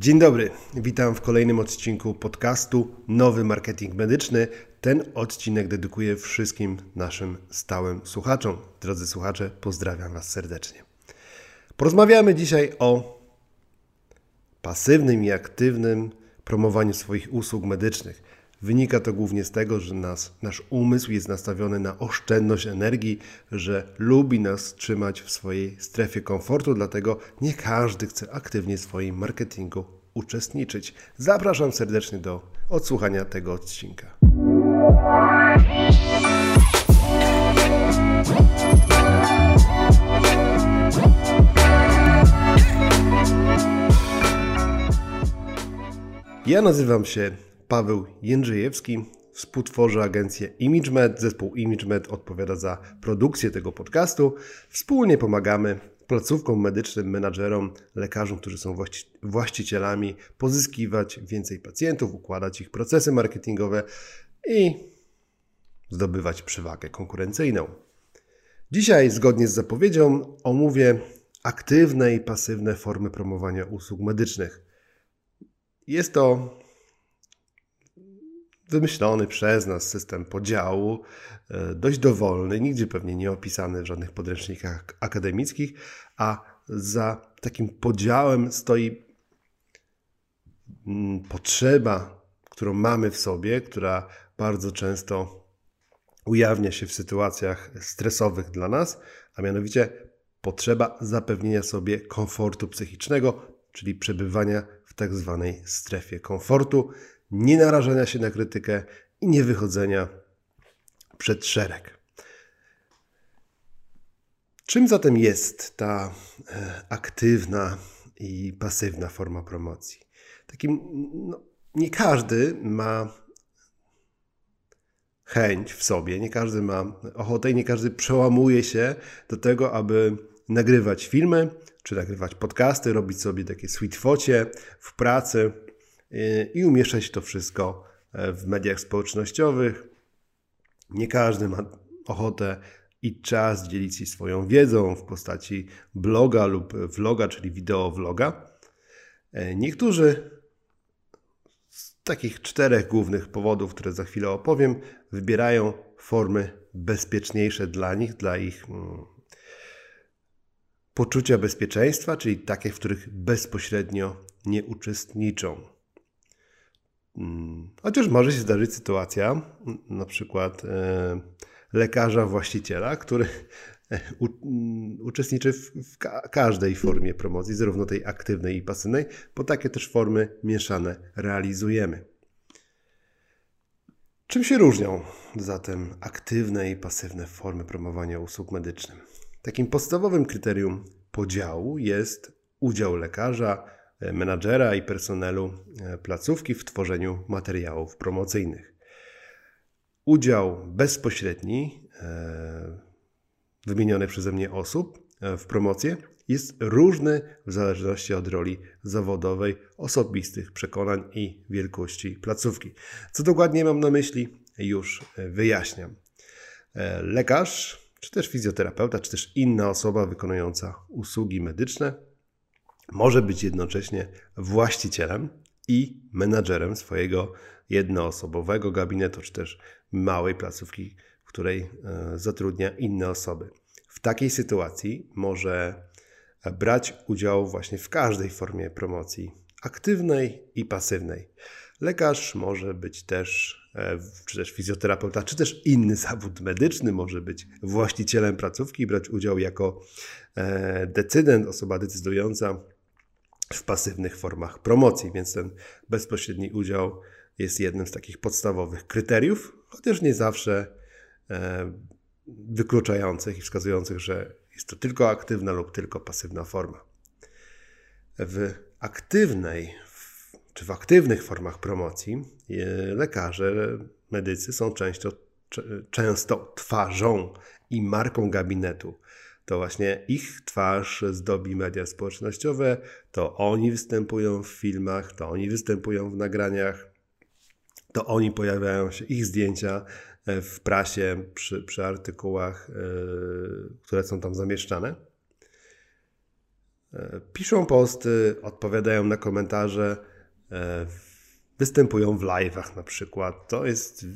Dzień dobry, witam w kolejnym odcinku podcastu Nowy Marketing Medyczny. Ten odcinek dedykuję wszystkim naszym stałym słuchaczom. Drodzy słuchacze, pozdrawiam Was serdecznie. Porozmawiamy dzisiaj o pasywnym i aktywnym promowaniu swoich usług medycznych. Wynika to głównie z tego, że nas, nasz umysł jest nastawiony na oszczędność energii, że lubi nas trzymać w swojej strefie komfortu, dlatego nie każdy chce aktywnie w swoim marketingu uczestniczyć. Zapraszam serdecznie do odsłuchania tego odcinka. Ja nazywam się Paweł Jędrzejewski, współtworzę agencję ImageMed. Zespół ImageMed odpowiada za produkcję tego podcastu. Wspólnie pomagamy placówkom medycznym, menadżerom, lekarzom, którzy są właścicielami, pozyskiwać więcej pacjentów, układać ich procesy marketingowe i zdobywać przewagę konkurencyjną. Dzisiaj, zgodnie z zapowiedzią, omówię aktywne i pasywne formy promowania usług medycznych. Jest to wymyślony przez nas system podziału, e, dość dowolny, nigdzie pewnie nie opisany w żadnych podręcznikach akademickich, a za takim podziałem stoi mm, potrzeba, którą mamy w sobie, która bardzo często ujawnia się w sytuacjach stresowych dla nas, a mianowicie potrzeba zapewnienia sobie komfortu psychicznego, czyli przebywania w tak zwanej strefie komfortu, nie narażenia się na krytykę i nie wychodzenia przed szereg. Czym zatem jest ta e, aktywna i pasywna forma promocji? Takim, no, nie każdy ma chęć w sobie, nie każdy ma ochotę i nie każdy przełamuje się do tego, aby nagrywać filmy, czy nagrywać podcasty, robić sobie takie sweet focie w pracy, i umieszczać to wszystko e, w mediach społecznościowych. Nie każdy ma ochotę i czas dzielić się swoją wiedzą w postaci bloga lub vloga, czyli wideo vloga. E, niektórzy z takich czterech głównych powodów, które za chwilę opowiem, wybierają formy bezpieczniejsze dla nich, dla ich mm, poczucia bezpieczeństwa, czyli takie, w których bezpośrednio nie uczestniczą. Mm, chociaż może się zdarzyć sytuacja, na przykład e, lekarza właściciela, który e, u, mm, uczestniczy w, w ka każdej formie promocji, zarówno tej aktywnej i pasywnej, bo takie też formy mieszane realizujemy. Czym się różnią zatem aktywne i pasywne formy promowania usług medycznych? Takim podstawowym kryterium podziału jest udział lekarza, menadżera i personelu e, placówki w tworzeniu materiałów promocyjnych. Udział bezpośredni e, wymienionych przeze mnie osób e, w promocję jest różny w zależności od roli zawodowej, osobistych przekonań i wielkości placówki. Co dokładnie mam na myśli, już wyjaśniam. Lekarz, czy też fizjoterapeuta, czy też inna osoba wykonująca usługi medyczne może być jednocześnie właścicielem i menadżerem swojego jednoosobowego gabinetu, czy też małej placówki, w której e, zatrudnia inne osoby. W takiej sytuacji może brać udział właśnie w każdej formie promocji aktywnej i pasywnej. Lekarz może być też, e, czy też fizjoterapeuta, czy też inny zawód medyczny, może być właścicielem placówki i brać udział jako e, decydent, osoba decydująca w pasywnych formach promocji, więc ten bezpośredni udział jest jednym z takich podstawowych kryteriów, chociaż nie zawsze e, wykluczających i wskazujących, że jest to tylko aktywna lub tylko pasywna forma. W aktywnej czy w aktywnych formach promocji e, lekarze, medycy są często, często twarzą i marką gabinetu to właśnie ich twarz zdobi media społecznościowe, to oni występują w filmach, to oni występują w nagraniach, to oni pojawiają się, ich zdjęcia e, w prasie, przy, przy artykułach, yy, które są tam zamieszczane. e, piszą posty, odpowiadają na komentarze, e, występują w live'ach na przykład. To jest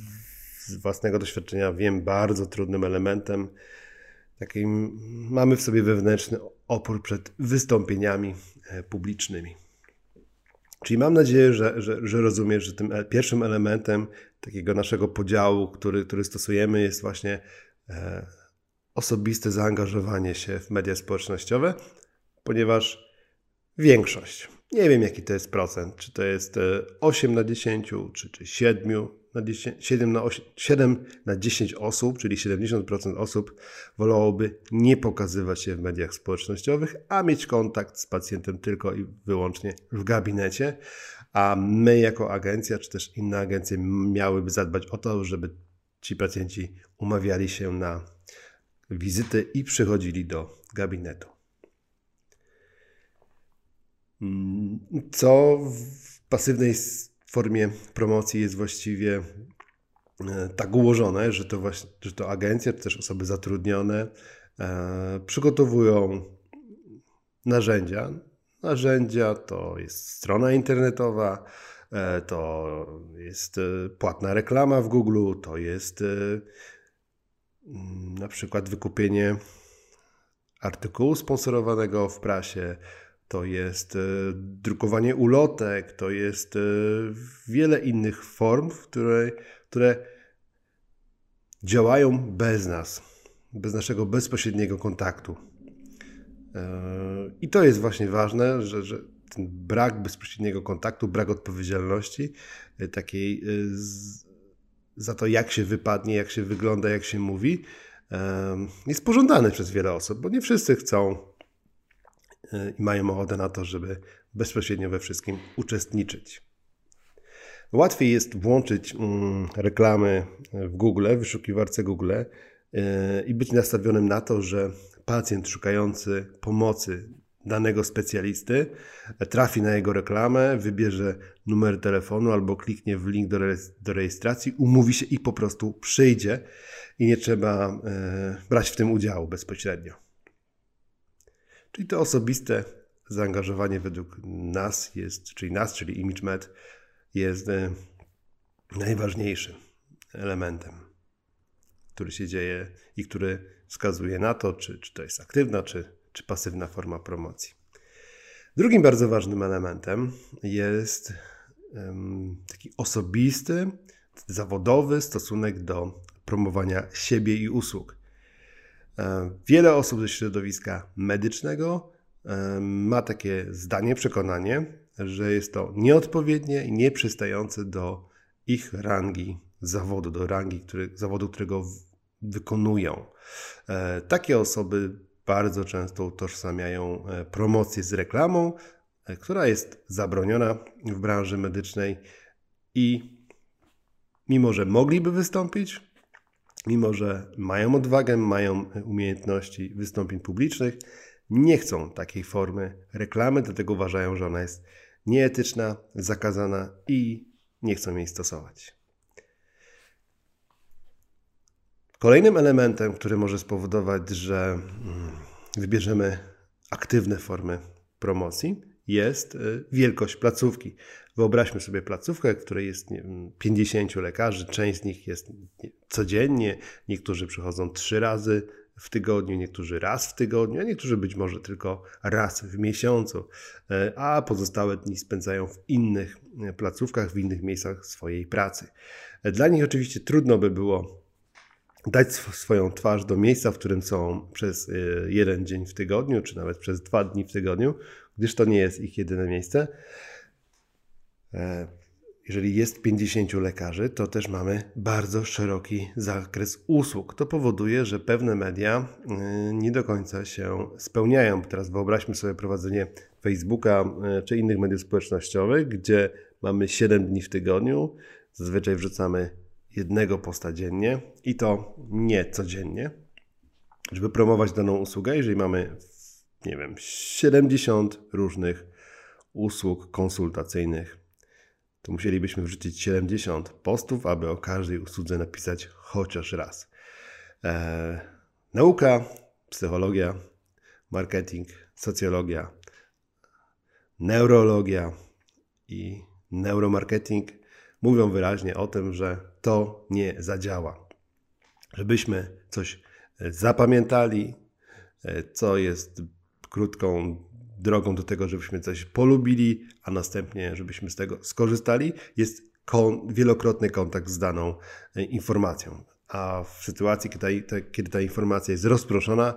z własnego doświadczenia wiem bardzo trudnym elementem. Takim mamy w sobie wewnętrzny opór przed wystąpieniami e, publicznymi. Czyli mam nadzieję, że, że, że rozumiesz, że tym pierwszym elementem takiego naszego podziału, który, który stosujemy, jest właśnie e, osobiste zaangażowanie się w media społecznościowe, ponieważ większość, nie wiem jaki to jest procent, czy to jest 8 e, na 10, czy, czy 7 na 10, 7, na 8, 7 na 10 osób, czyli 70% osób wolałoby nie pokazywać się w mediach społecznościowych, a mieć kontakt z pacjentem tylko i wyłącznie w gabinecie. A my, jako agencja, czy też inne agencje, miałyby zadbać o to, żeby ci pacjenci umawiali się na wizyty i przychodzili do gabinetu. Mm, co w pasywnej formie promocji jest właściwie e, tak ułożone, że to, właśnie, że to agencje, czy też osoby zatrudnione e, przygotowują narzędzia. Narzędzia to jest strona internetowa, e, to jest płatna reklama w Google, to jest na przykład wykupienie artykułu sponsorowanego w prasie, to jest e, drukowanie ulotek, to jest e, wiele innych form, które, które działają bez nas, bez naszego bezpośredniego kontaktu. E, I to jest właśnie ważne, że, że ten brak bezpośredniego kontaktu, brak odpowiedzialności takiej za to, jak się wypadnie, jak się wygląda, jak się mówi, jest pożądany przez wiele osób, bo nie wszyscy chcą i mają ochotę na to, żeby bezpośrednio we wszystkim uczestniczyć. Łatwiej jest włączyć mm, reklamy w Google, w wyszukiwarce Google e, i być nastawionym na to, że pacjent szukający pomocy danego specjalisty trafi na jego reklamę, wybierze numer telefonu albo kliknie w link do, do rejestracji, umówi się i po prostu przyjdzie i nie trzeba e, brać w tym udziału bezpośrednio. Czyli to osobiste zaangażowanie według nas jest, czyli nas, czyli ImageMed, jest e, najważniejszym elementem, który się dzieje i który wskazuje na to, czy, czy to jest aktywna, czy, czy pasywna forma promocji. Drugim bardzo ważnym elementem jest taki osobisty, zawodowy stosunek do promowania siebie i usług. E, wiele osób ze środowiska medycznego e, ma takie zdanie, przekonanie, że jest to nieodpowiednie i nieprzystające do ich rangi zawodu, do rangi który, zawodu, którego wykonują. E, takie osoby bardzo często utożsamiają promocję z reklamą, która jest zabroniona w branży medycznej i mimo, że mogliby wystąpić, mimo że mają odwagę, mają umiejętności wystąpień publicznych, nie chcą takiej formy reklamy, dlatego uważają, że ona jest nieetyczna, zakazana i nie chcą jej stosować. Kolejnym elementem, który może spowodować, że mm, wybierzemy aktywne formy promocji, jest y, wielkość placówki. Wyobraźmy sobie placówkę, w której jest nie 50 lekarzy, część z nich jest codziennie, niektórzy przychodzą trzy razy w tygodniu, niektórzy raz w tygodniu, a niektórzy być może tylko raz w miesiącu, e, a pozostałe dni spędzają w innych e, placówkach, w innych miejscach swojej pracy. Dla nich oczywiście trudno by było dać swoją twarz do miejsca, w którym są przez jeden dzień w tygodniu, czy nawet przez dwa dni w tygodniu, gdyż to nie jest ich jedyne miejsce. E, jeżeli jest 50 lekarzy, to też mamy bardzo szeroki zakres usług. To powoduje, że pewne media e, nie do końca się spełniają. Teraz wyobraźmy sobie prowadzenie Facebooka e, czy innych mediów społecznościowych, gdzie mamy 7 dni w tygodniu. Zazwyczaj wrzucamy jednego posta dziennie i to nie codziennie, żeby promować daną usługę. Jeżeli mamy, nie wiem, 70 różnych usług konsultacyjnych to musielibyśmy wrzucić 70 postów, aby o każdej usłudze napisać chociaż raz. Eee, nauka, psychologia, marketing, socjologia neurologia i neuromarketing mówią wyraźnie o tym, że to nie zadziała. Żebyśmy coś zapamiętali, co jest krótką drogą do tego, żebyśmy coś polubili, a następnie, żebyśmy z tego skorzystali, jest kon wielokrotny kontakt z daną informacją. A w sytuacji, kiedy ta, kiedy ta informacja jest rozproszona,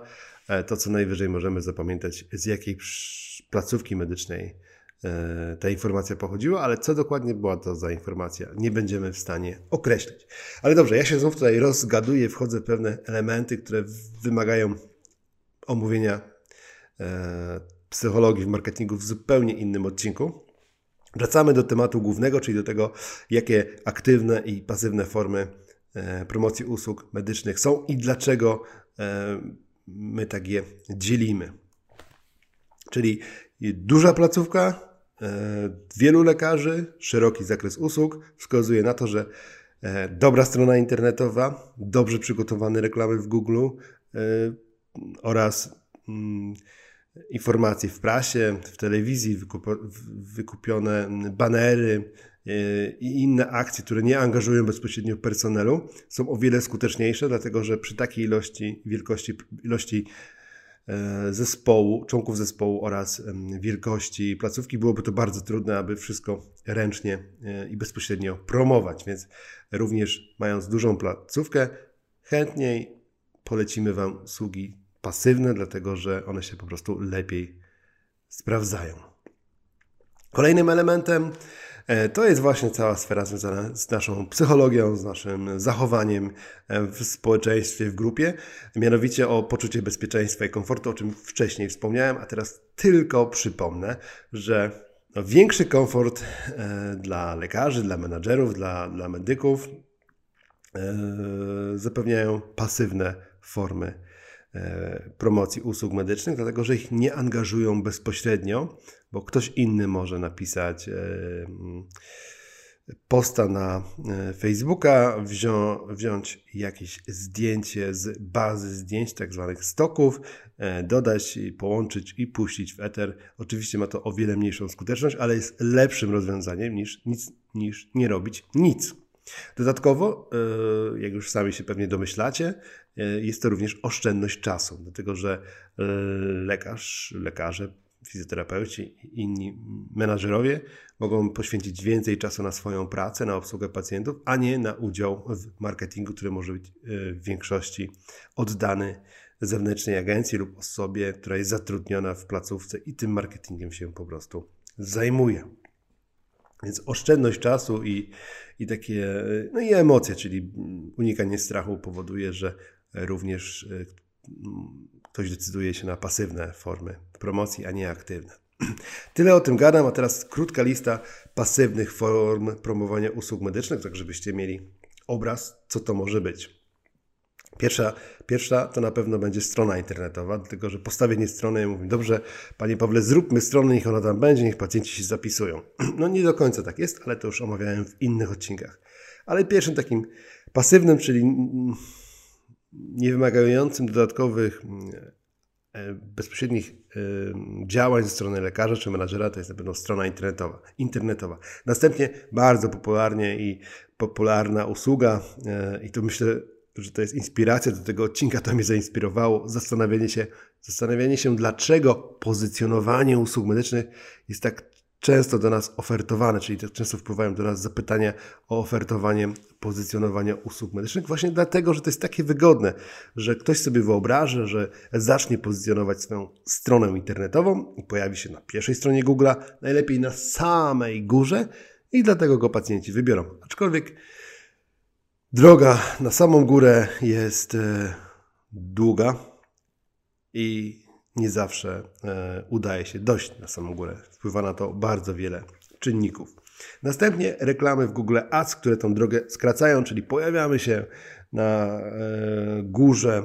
e, to co najwyżej możemy zapamiętać, z jakiej placówki medycznej e, ta informacja pochodziła, ale co dokładnie była to za informacja, nie będziemy w stanie określić. Ale dobrze, ja się znów tutaj rozgaduję, wchodzę w pewne elementy, które wymagają omówienia e, psychologii w marketingu w zupełnie innym odcinku. Wracamy do tematu głównego, czyli do tego, jakie aktywne i pasywne formy E, promocji usług medycznych są i dlaczego e, my tak je dzielimy. Czyli duża placówka, e, wielu lekarzy, szeroki zakres usług wskazuje na to, że dobra strona internetowa, dobrze przygotowane reklamy w Google oraz mm, informacje w prasie, w telewizji, wykupione banery, i inne akcje, które nie angażują bezpośrednio personelu, są o wiele skuteczniejsze, dlatego że przy takiej ilości, wielkości, ilości e, zespołu, członków zespołu oraz wielkości placówki byłoby to bardzo trudne, aby wszystko ręcznie e, i bezpośrednio promować. Więc również mając dużą placówkę, chętniej polecimy Wam usługi pasywne, dlatego że one się po prostu lepiej sprawdzają. Kolejnym elementem E, to jest właśnie cała sfera związana z naszą psychologią, z naszym zachowaniem e, w społeczeństwie, w grupie, mianowicie o poczucie bezpieczeństwa i komfortu, o czym wcześniej wspomniałem, a teraz tylko przypomnę, że no, większy komfort e, dla lekarzy, dla menadżerów, dla, dla medyków zapewniają pasywne formy promocji usług medycznych, dlatego że ich nie angażują bezpośrednio bo ktoś inny może napisać e, posta na e, Facebooka, wzią, wziąć jakieś zdjęcie z bazy zdjęć, tak zwanych stoków, e, dodać, połączyć i puścić w eter. Oczywiście ma to o wiele mniejszą skuteczność, ale jest lepszym rozwiązaniem niż, nic, niż nie robić nic. Dodatkowo, jak już sami się pewnie domyślacie, jest to również oszczędność czasu, dlatego że lekarz, lekarze fizjoterapeuci i inni menadżerowie mogą poświęcić więcej czasu na swoją pracę, na obsługę pacjentów, a nie na udział w marketingu, który może być e, w większości oddany zewnętrznej agencji lub osobie, która jest zatrudniona w placówce i tym marketingiem się po prostu zajmuje. Więc oszczędność czasu i, i takie, no i emocje, czyli unikanie strachu powoduje, że również e, ktoś decyduje się na pasywne formy promocji, a nie aktywne. Tyle o tym gadam, a teraz krótka lista pasywnych form promowania usług medycznych, tak żebyście mieli obraz, co to może być. Pierwsza, pierwsza to na pewno będzie strona internetowa, dlatego że postawienie strony, ja mówię, dobrze, Panie Pawle, zróbmy stronę, niech ona tam będzie, niech pacjenci się zapisują. No nie do końca tak jest, ale to już omawiałem w innych odcinkach. Ale pierwszym takim pasywnym, czyli nie wymagającym dodatkowych e, bezpośrednich e, działań ze strony lekarza czy menadżera, to jest na pewno strona internetowa. internetowa. Następnie bardzo popularnie i popularna usługa e, i to myślę, że to jest inspiracja do tego odcinka, to mnie zainspirowało, zastanawianie się, zastanawianie się dlaczego pozycjonowanie usług medycznych jest tak często do nas ofertowane, czyli tak często wpływają do nas zapytania o ofertowanie pozycjonowania usług medycznych, właśnie dlatego, że to jest takie wygodne, że ktoś sobie wyobraża, że zacznie pozycjonować swoją stronę internetową i pojawi się na pierwszej stronie Google'a, najlepiej na samej górze i dlatego go pacjenci wybiorą. Aczkolwiek droga na samą górę jest e, długa i nie zawsze e, udaje się dojść na samą górę. Wpływa na to bardzo wiele czynników. Następnie reklamy w Google Ads, które tą drogę skracają, czyli pojawiamy się na e, górze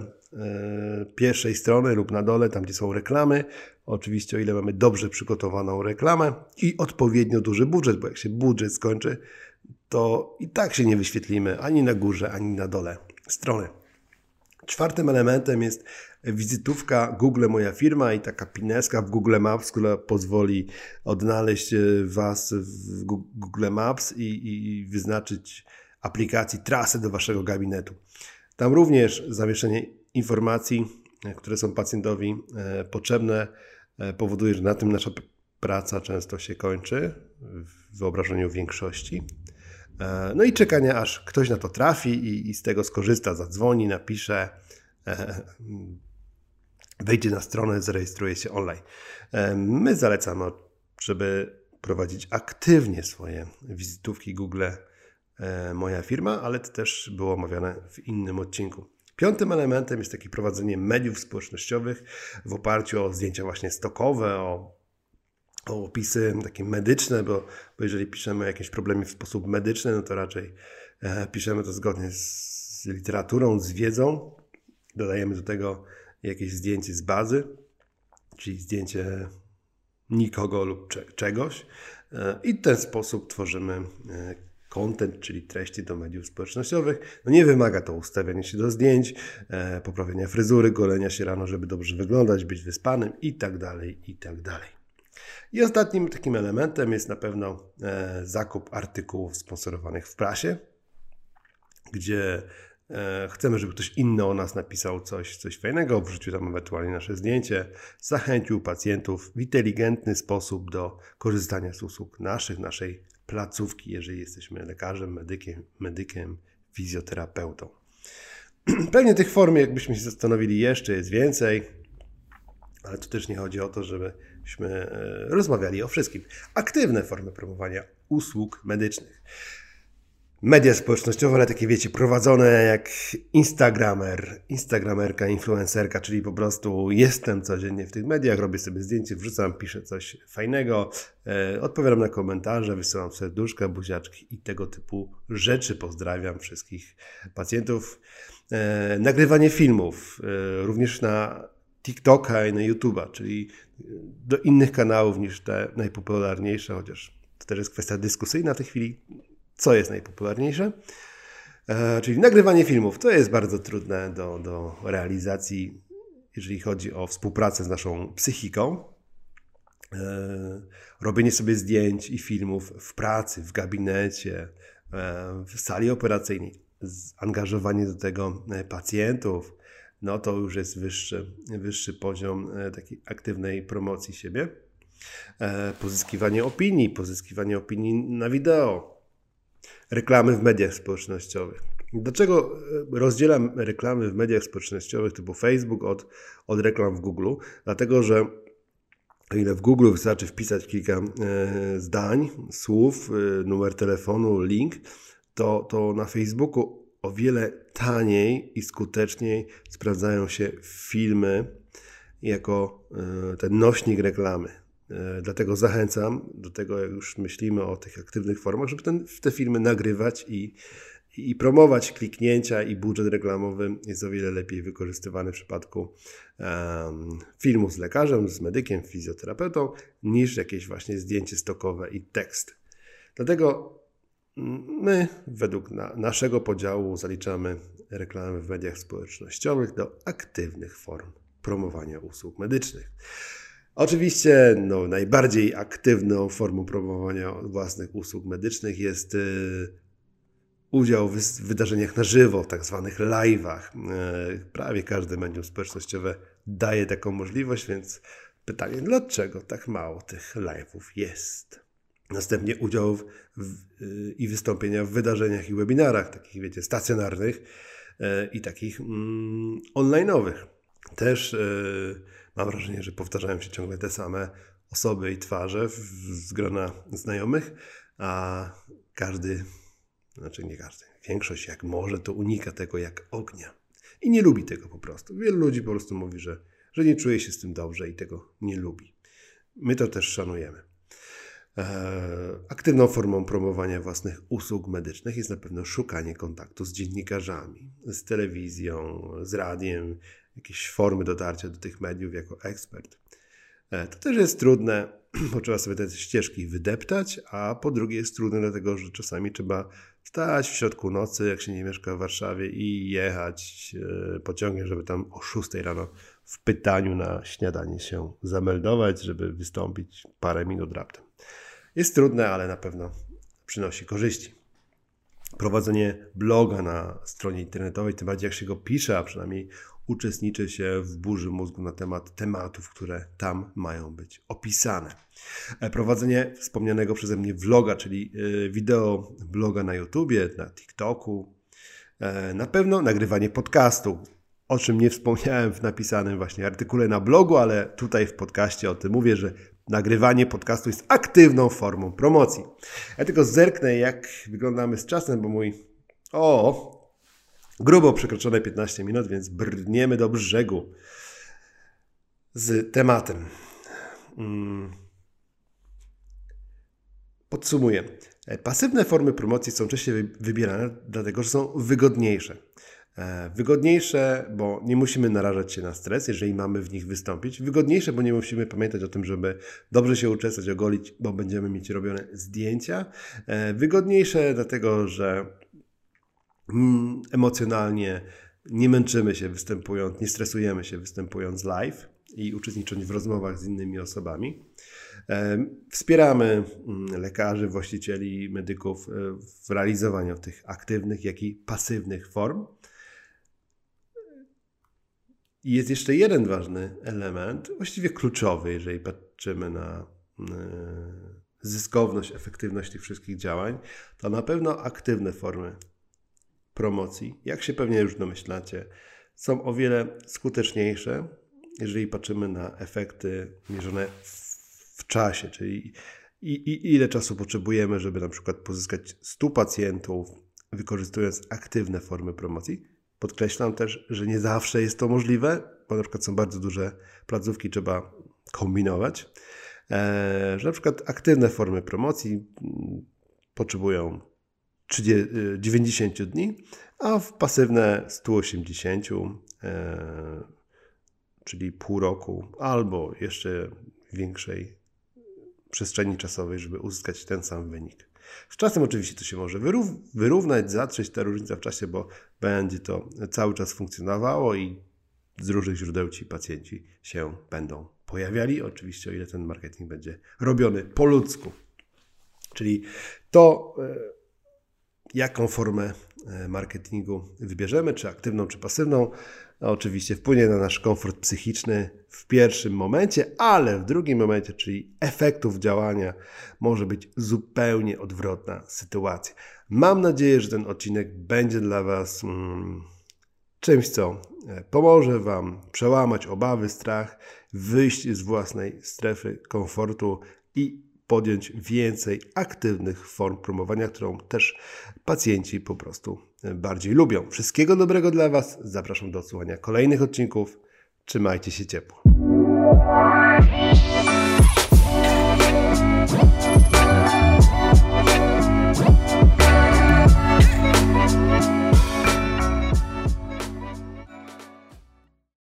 pierwszej strony lub na dole, tam gdzie są reklamy. Oczywiście, o ile mamy dobrze przygotowaną reklamę i odpowiednio duży budżet, bo jak się budżet skończy, to i tak się nie wyświetlimy ani na górze, ani na dole strony. Czwartym elementem jest wizytówka Google Moja Firma i taka pineska w Google Maps, która pozwoli odnaleźć Was w Google Maps i, i wyznaczyć aplikacji trasę do Waszego gabinetu. Tam również zawieszenie informacji, które są pacjentowi e, potrzebne, e, powoduje, że na tym nasza praca często się kończy w wyobrażeniu większości. E, no i czekanie, aż ktoś na to trafi i, i z tego skorzysta, zadzwoni, napisze, wejdzie na stronę, zarejestruje się online. My zalecamy, żeby prowadzić aktywnie swoje wizytówki Google Moja Firma, ale to też było omawiane w innym odcinku. Piątym elementem jest takie prowadzenie mediów społecznościowych w oparciu o zdjęcia właśnie stokowe, o opisy takie medyczne, bo, bo jeżeli piszemy o jakimś problemie w sposób medyczny, no to raczej e, piszemy to zgodnie z literaturą, z wiedzą. Dodajemy do tego jakieś zdjęcie z bazy, czyli zdjęcie nikogo lub cze czegoś e, i w ten sposób tworzymy e, content, czyli treści do mediów społecznościowych. No nie wymaga to ustawiania się do zdjęć, e, poprawienia fryzury, golenia się rano, żeby dobrze wyglądać, być wyspanym i tak dalej, i tak dalej. I ostatnim takim elementem jest na pewno e, zakup artykułów sponsorowanych w prasie, gdzie e, chcemy, żeby ktoś inny o nas napisał coś, coś fajnego, wrzucił tam ewentualnie nasze zdjęcie, zachęcił pacjentów w inteligentny sposób do korzystania z usług naszych, naszej placówki, jeżeli jesteśmy lekarzem, medykiem, medykiem fizjoterapeutą. Pewnie tych form, jakbyśmy się zastanowili, jeszcze jest więcej, ale tu też nie chodzi o to, żebyśmy e, rozmawiali o wszystkim. Aktywne formy promowania usług medycznych media społecznościowe, ale takie wiecie, prowadzone jak Instagramer, Instagramerka, influencerka, czyli po prostu jestem codziennie w tych mediach, robię sobie zdjęcie, wrzucam, piszę coś fajnego, e, odpowiadam na komentarze, wysyłam serduszka, buziaczki i tego typu rzeczy. Pozdrawiam wszystkich pacjentów. E, nagrywanie filmów, e, również na TikToka i na YouTube'a, czyli do innych kanałów niż te najpopularniejsze, chociaż to też jest kwestia dyskusyjna w tej chwili co jest najpopularniejsze. E, czyli nagrywanie filmów. To jest bardzo trudne do, do realizacji, jeżeli chodzi o współpracę z naszą psychiką. E, robienie sobie zdjęć i filmów w pracy, w gabinecie, e, w sali operacyjnej, angażowanie do tego pacjentów, no to już jest wyższy, wyższy poziom takiej aktywnej promocji siebie. Pozyskiwanie opinii, pozyskiwanie opinii na wideo, reklamy w mediach społecznościowych. Dlaczego e, rozdzielam reklamy w mediach społecznościowych typu Facebook od, od reklam w Google? Dlatego, że o ile w Google wystarczy wpisać kilka e, zdań, słów, e, numer telefonu, link, to, to na Facebooku o wiele taniej i skuteczniej sprawdzają się filmy jako e, ten nośnik reklamy. E, dlatego zachęcam do tego, jak już myślimy o tych aktywnych formach, żeby ten, te filmy nagrywać i, i promować kliknięcia i budżet reklamowy jest o wiele lepiej wykorzystywany w przypadku um, filmu z lekarzem, z medykiem, fizjoterapeutą, niż jakieś właśnie zdjęcie stokowe i tekst. Dlatego my według na, naszego podziału zaliczamy reklamy w mediach społecznościowych do aktywnych form promowania usług medycznych. Oczywiście no, najbardziej aktywną formą promowania własnych usług medycznych jest y, udział w wydarzeniach na żywo, tak zwanych live'ach. Y, prawie każde medium społecznościowe daje taką możliwość, więc pytanie, dlaczego tak mało tych live'ów jest? Następnie udział w, w, y, i wystąpienia w wydarzeniach i webinarach, takich wiecie, stacjonarnych i takich mm, online'owych. Też Mam wrażenie, że powtarzają się ciągle te same osoby i twarze z grona znajomych, a każdy, znaczy nie każdy, większość jak może, to unika tego jak ognia. I nie lubi tego po prostu. Wielu ludzi po prostu mówi, że, że nie czuje się z tym dobrze i tego nie lubi. My to też szanujemy. E, aktywną formą promowania własnych usług medycznych jest na pewno szukanie kontaktu z dziennikarzami, z telewizją, z radiem, jakieś formy dotarcia do tych mediów jako ekspert. E, to też jest trudne, bo trzeba sobie te ścieżki wydeptać, a po drugie jest trudne dlatego, że czasami trzeba stać w środku nocy, jak się nie mieszka w Warszawie i jechać e, pociągiem, żeby tam o 6 rano w pytaniu na śniadanie się zameldować, żeby wystąpić parę minut raptem. Jest trudne, ale na pewno przynosi korzyści. Prowadzenie bloga na stronie internetowej, tym bardziej jak się go pisze, a przynajmniej uczestniczy się w burzy mózgu na temat tematów, które tam mają być opisane. E, prowadzenie wspomnianego przeze mnie vloga, czyli e, wideo bloga na YouTubie, na TikToku, e, na pewno nagrywanie podcastu, o czym nie wspomniałem w napisanym właśnie artykule na blogu, ale tutaj w podcaście o tym mówię, że nagrywanie podcastu jest aktywną formą promocji. Ja tylko zerknę, jak wyglądamy z czasem, bo mój. O! Grubo przekroczone 15 minut, więc brniemy do brzegu z tematem. Mm. Podsumuję. Pasywne formy promocji są częściej wybierane, dlatego że są wygodniejsze. E, wygodniejsze, bo nie musimy narażać się na stres, jeżeli mamy w nich wystąpić. Wygodniejsze, bo nie musimy pamiętać o tym, żeby dobrze się uczesać, ogolić, bo będziemy mieć robione zdjęcia. E, wygodniejsze, dlatego że mm, emocjonalnie nie męczymy się występując, nie stresujemy się występując live i uczestnicząc w rozmowach z innymi osobami. E, wspieramy mm, lekarzy, właścicieli, medyków w realizowaniu tych aktywnych, jak i pasywnych form. I jest jeszcze jeden ważny element, właściwie kluczowy, jeżeli patrzymy na e, zyskowność, efektywność tych wszystkich działań, to na pewno aktywne formy promocji, jak się pewnie już domyślacie, są o wiele skuteczniejsze, jeżeli patrzymy na efekty mierzone w czasie, czyli i, i, ile czasu potrzebujemy, żeby na przykład pozyskać 100 pacjentów, wykorzystując aktywne formy promocji, Podkreślam też, że nie zawsze jest to możliwe, bo na przykład są bardzo duże placówki, trzeba kombinować, e, że na przykład aktywne formy promocji mm, potrzebują 90 y, dni, a w pasywne 180, e, czyli pół roku, albo jeszcze większej przestrzeni czasowej, żeby uzyskać ten sam wynik. Z czasem oczywiście to się może wyrównać, zatrzeć ta różnica w czasie, bo będzie to cały czas funkcjonowało i z różnych źródeł ci pacjenci się będą pojawiali. Oczywiście, o ile ten marketing będzie robiony po ludzku. Czyli to, e, jaką formę e, marketingu wybierzemy, czy aktywną, czy pasywną, oczywiście wpłynie na nasz komfort psychiczny w pierwszym momencie, ale w drugim momencie, czyli efektów działania, może być zupełnie odwrotna sytuacja. Mam nadzieję, że ten odcinek będzie dla Was mm, czymś, co e, pomoże Wam przełamać obawy, strach, wyjść z własnej strefy komfortu i podjąć więcej aktywnych form promowania, którą też pacjenci po prostu bardziej lubią. Wszystkiego dobrego dla Was. Zapraszam do odsłuchania kolejnych odcinków. Trzymajcie się ciepło.